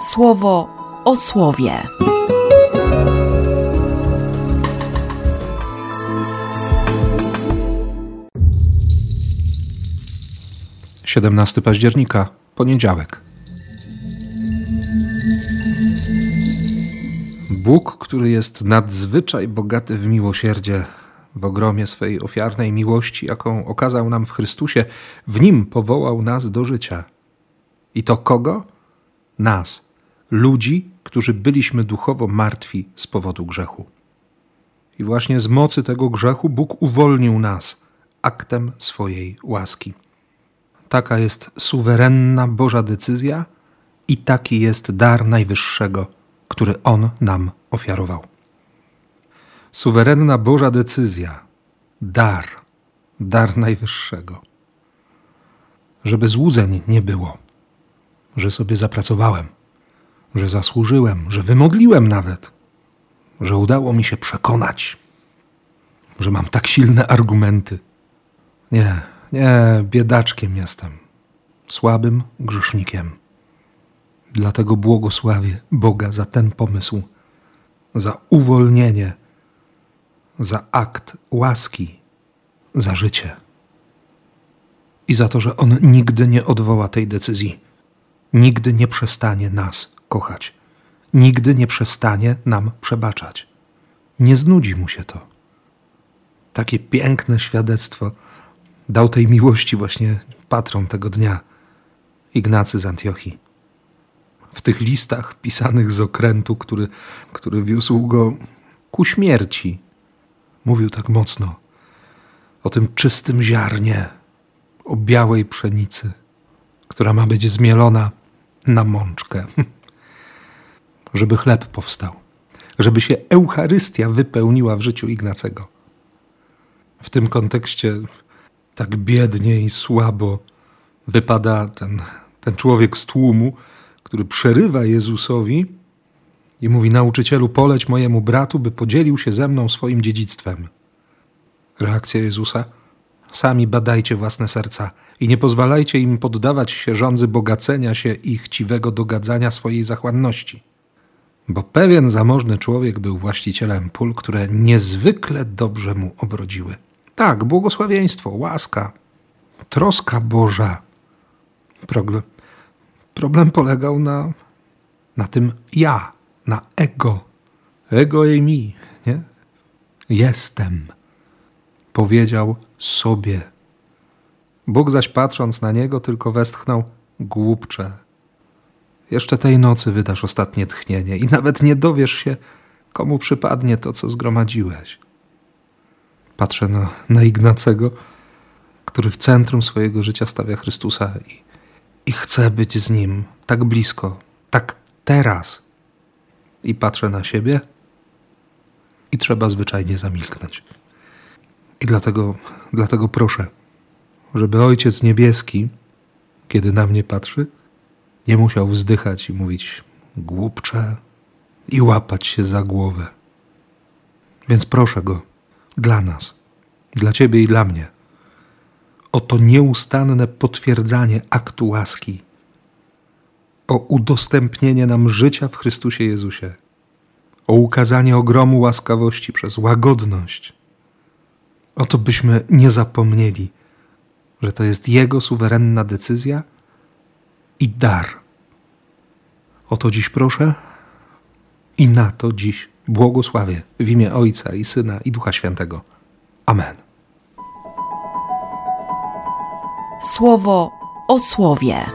słowo o słowie. 17 października, poniedziałek. Bóg, który jest nadzwyczaj bogaty w miłosierdzie, w ogromie swej ofiarnej miłości, jaką okazał nam w Chrystusie, w nim powołał nas do życia. I to kogo? Nas, ludzi, którzy byliśmy duchowo martwi z powodu grzechu. I właśnie z mocy tego grzechu Bóg uwolnił nas aktem swojej łaski. Taka jest suwerenna Boża decyzja i taki jest dar Najwyższego, który On nam ofiarował. Suwerenna Boża decyzja, dar, dar Najwyższego. Żeby złudzeń nie było, że sobie zapracowałem, że zasłużyłem, że wymodliłem nawet, że udało mi się przekonać, że mam tak silne argumenty. Nie, nie, biedaczkiem jestem, słabym grzesznikiem. Dlatego błogosławię Boga za ten pomysł, za uwolnienie, za akt łaski, za życie. I za to, że On nigdy nie odwoła tej decyzji, nigdy nie przestanie nas kochać, nigdy nie przestanie nam przebaczać. Nie znudzi mu się to. Takie piękne świadectwo dał tej miłości właśnie patron tego dnia, Ignacy z Antiochii. W tych listach pisanych z okrętu, który, który wiózł go ku śmierci, mówił tak mocno o tym czystym ziarnie, o białej pszenicy, która ma być zmielona na mączkę, żeby chleb powstał, żeby się Eucharystia wypełniła w życiu Ignacego. W tym kontekście tak biednie i słabo wypada ten, ten człowiek z tłumu, który przerywa Jezusowi i mówi: Nauczycielu, poleć mojemu bratu, by podzielił się ze mną swoim dziedzictwem. Reakcja Jezusa: Sami badajcie własne serca i nie pozwalajcie im poddawać się rządzy bogacenia się i chciwego dogadzania swojej zachłanności. Bo pewien zamożny człowiek był właścicielem pól, które niezwykle dobrze mu obrodziły. Tak, błogosławieństwo, łaska, troska Boża. Problem, problem polegał na, na tym ja, na ego. Ego i mi, nie? Jestem. Powiedział sobie. Bóg zaś patrząc na niego, tylko westchnął głupcze. Jeszcze tej nocy wydasz ostatnie tchnienie i nawet nie dowiesz się, komu przypadnie to, co zgromadziłeś. Patrzę na, na Ignacego, który w centrum swojego życia stawia Chrystusa i, i chce być z Nim tak blisko, tak teraz. I patrzę na siebie i trzeba zwyczajnie zamilknąć. I dlatego, dlatego proszę, żeby Ojciec Niebieski, kiedy na mnie patrzy, nie musiał wzdychać i mówić głupcze i łapać się za głowę. Więc proszę Go, dla nas, dla Ciebie i dla mnie. O to nieustanne potwierdzanie aktu łaski, o udostępnienie nam życia w Chrystusie Jezusie, o ukazanie ogromu łaskawości przez łagodność. O to byśmy nie zapomnieli, że to jest Jego suwerenna decyzja i dar. O to dziś proszę i na to dziś błogosławię w imię Ojca i Syna i Ducha Świętego. Amen. Słowo o słowie.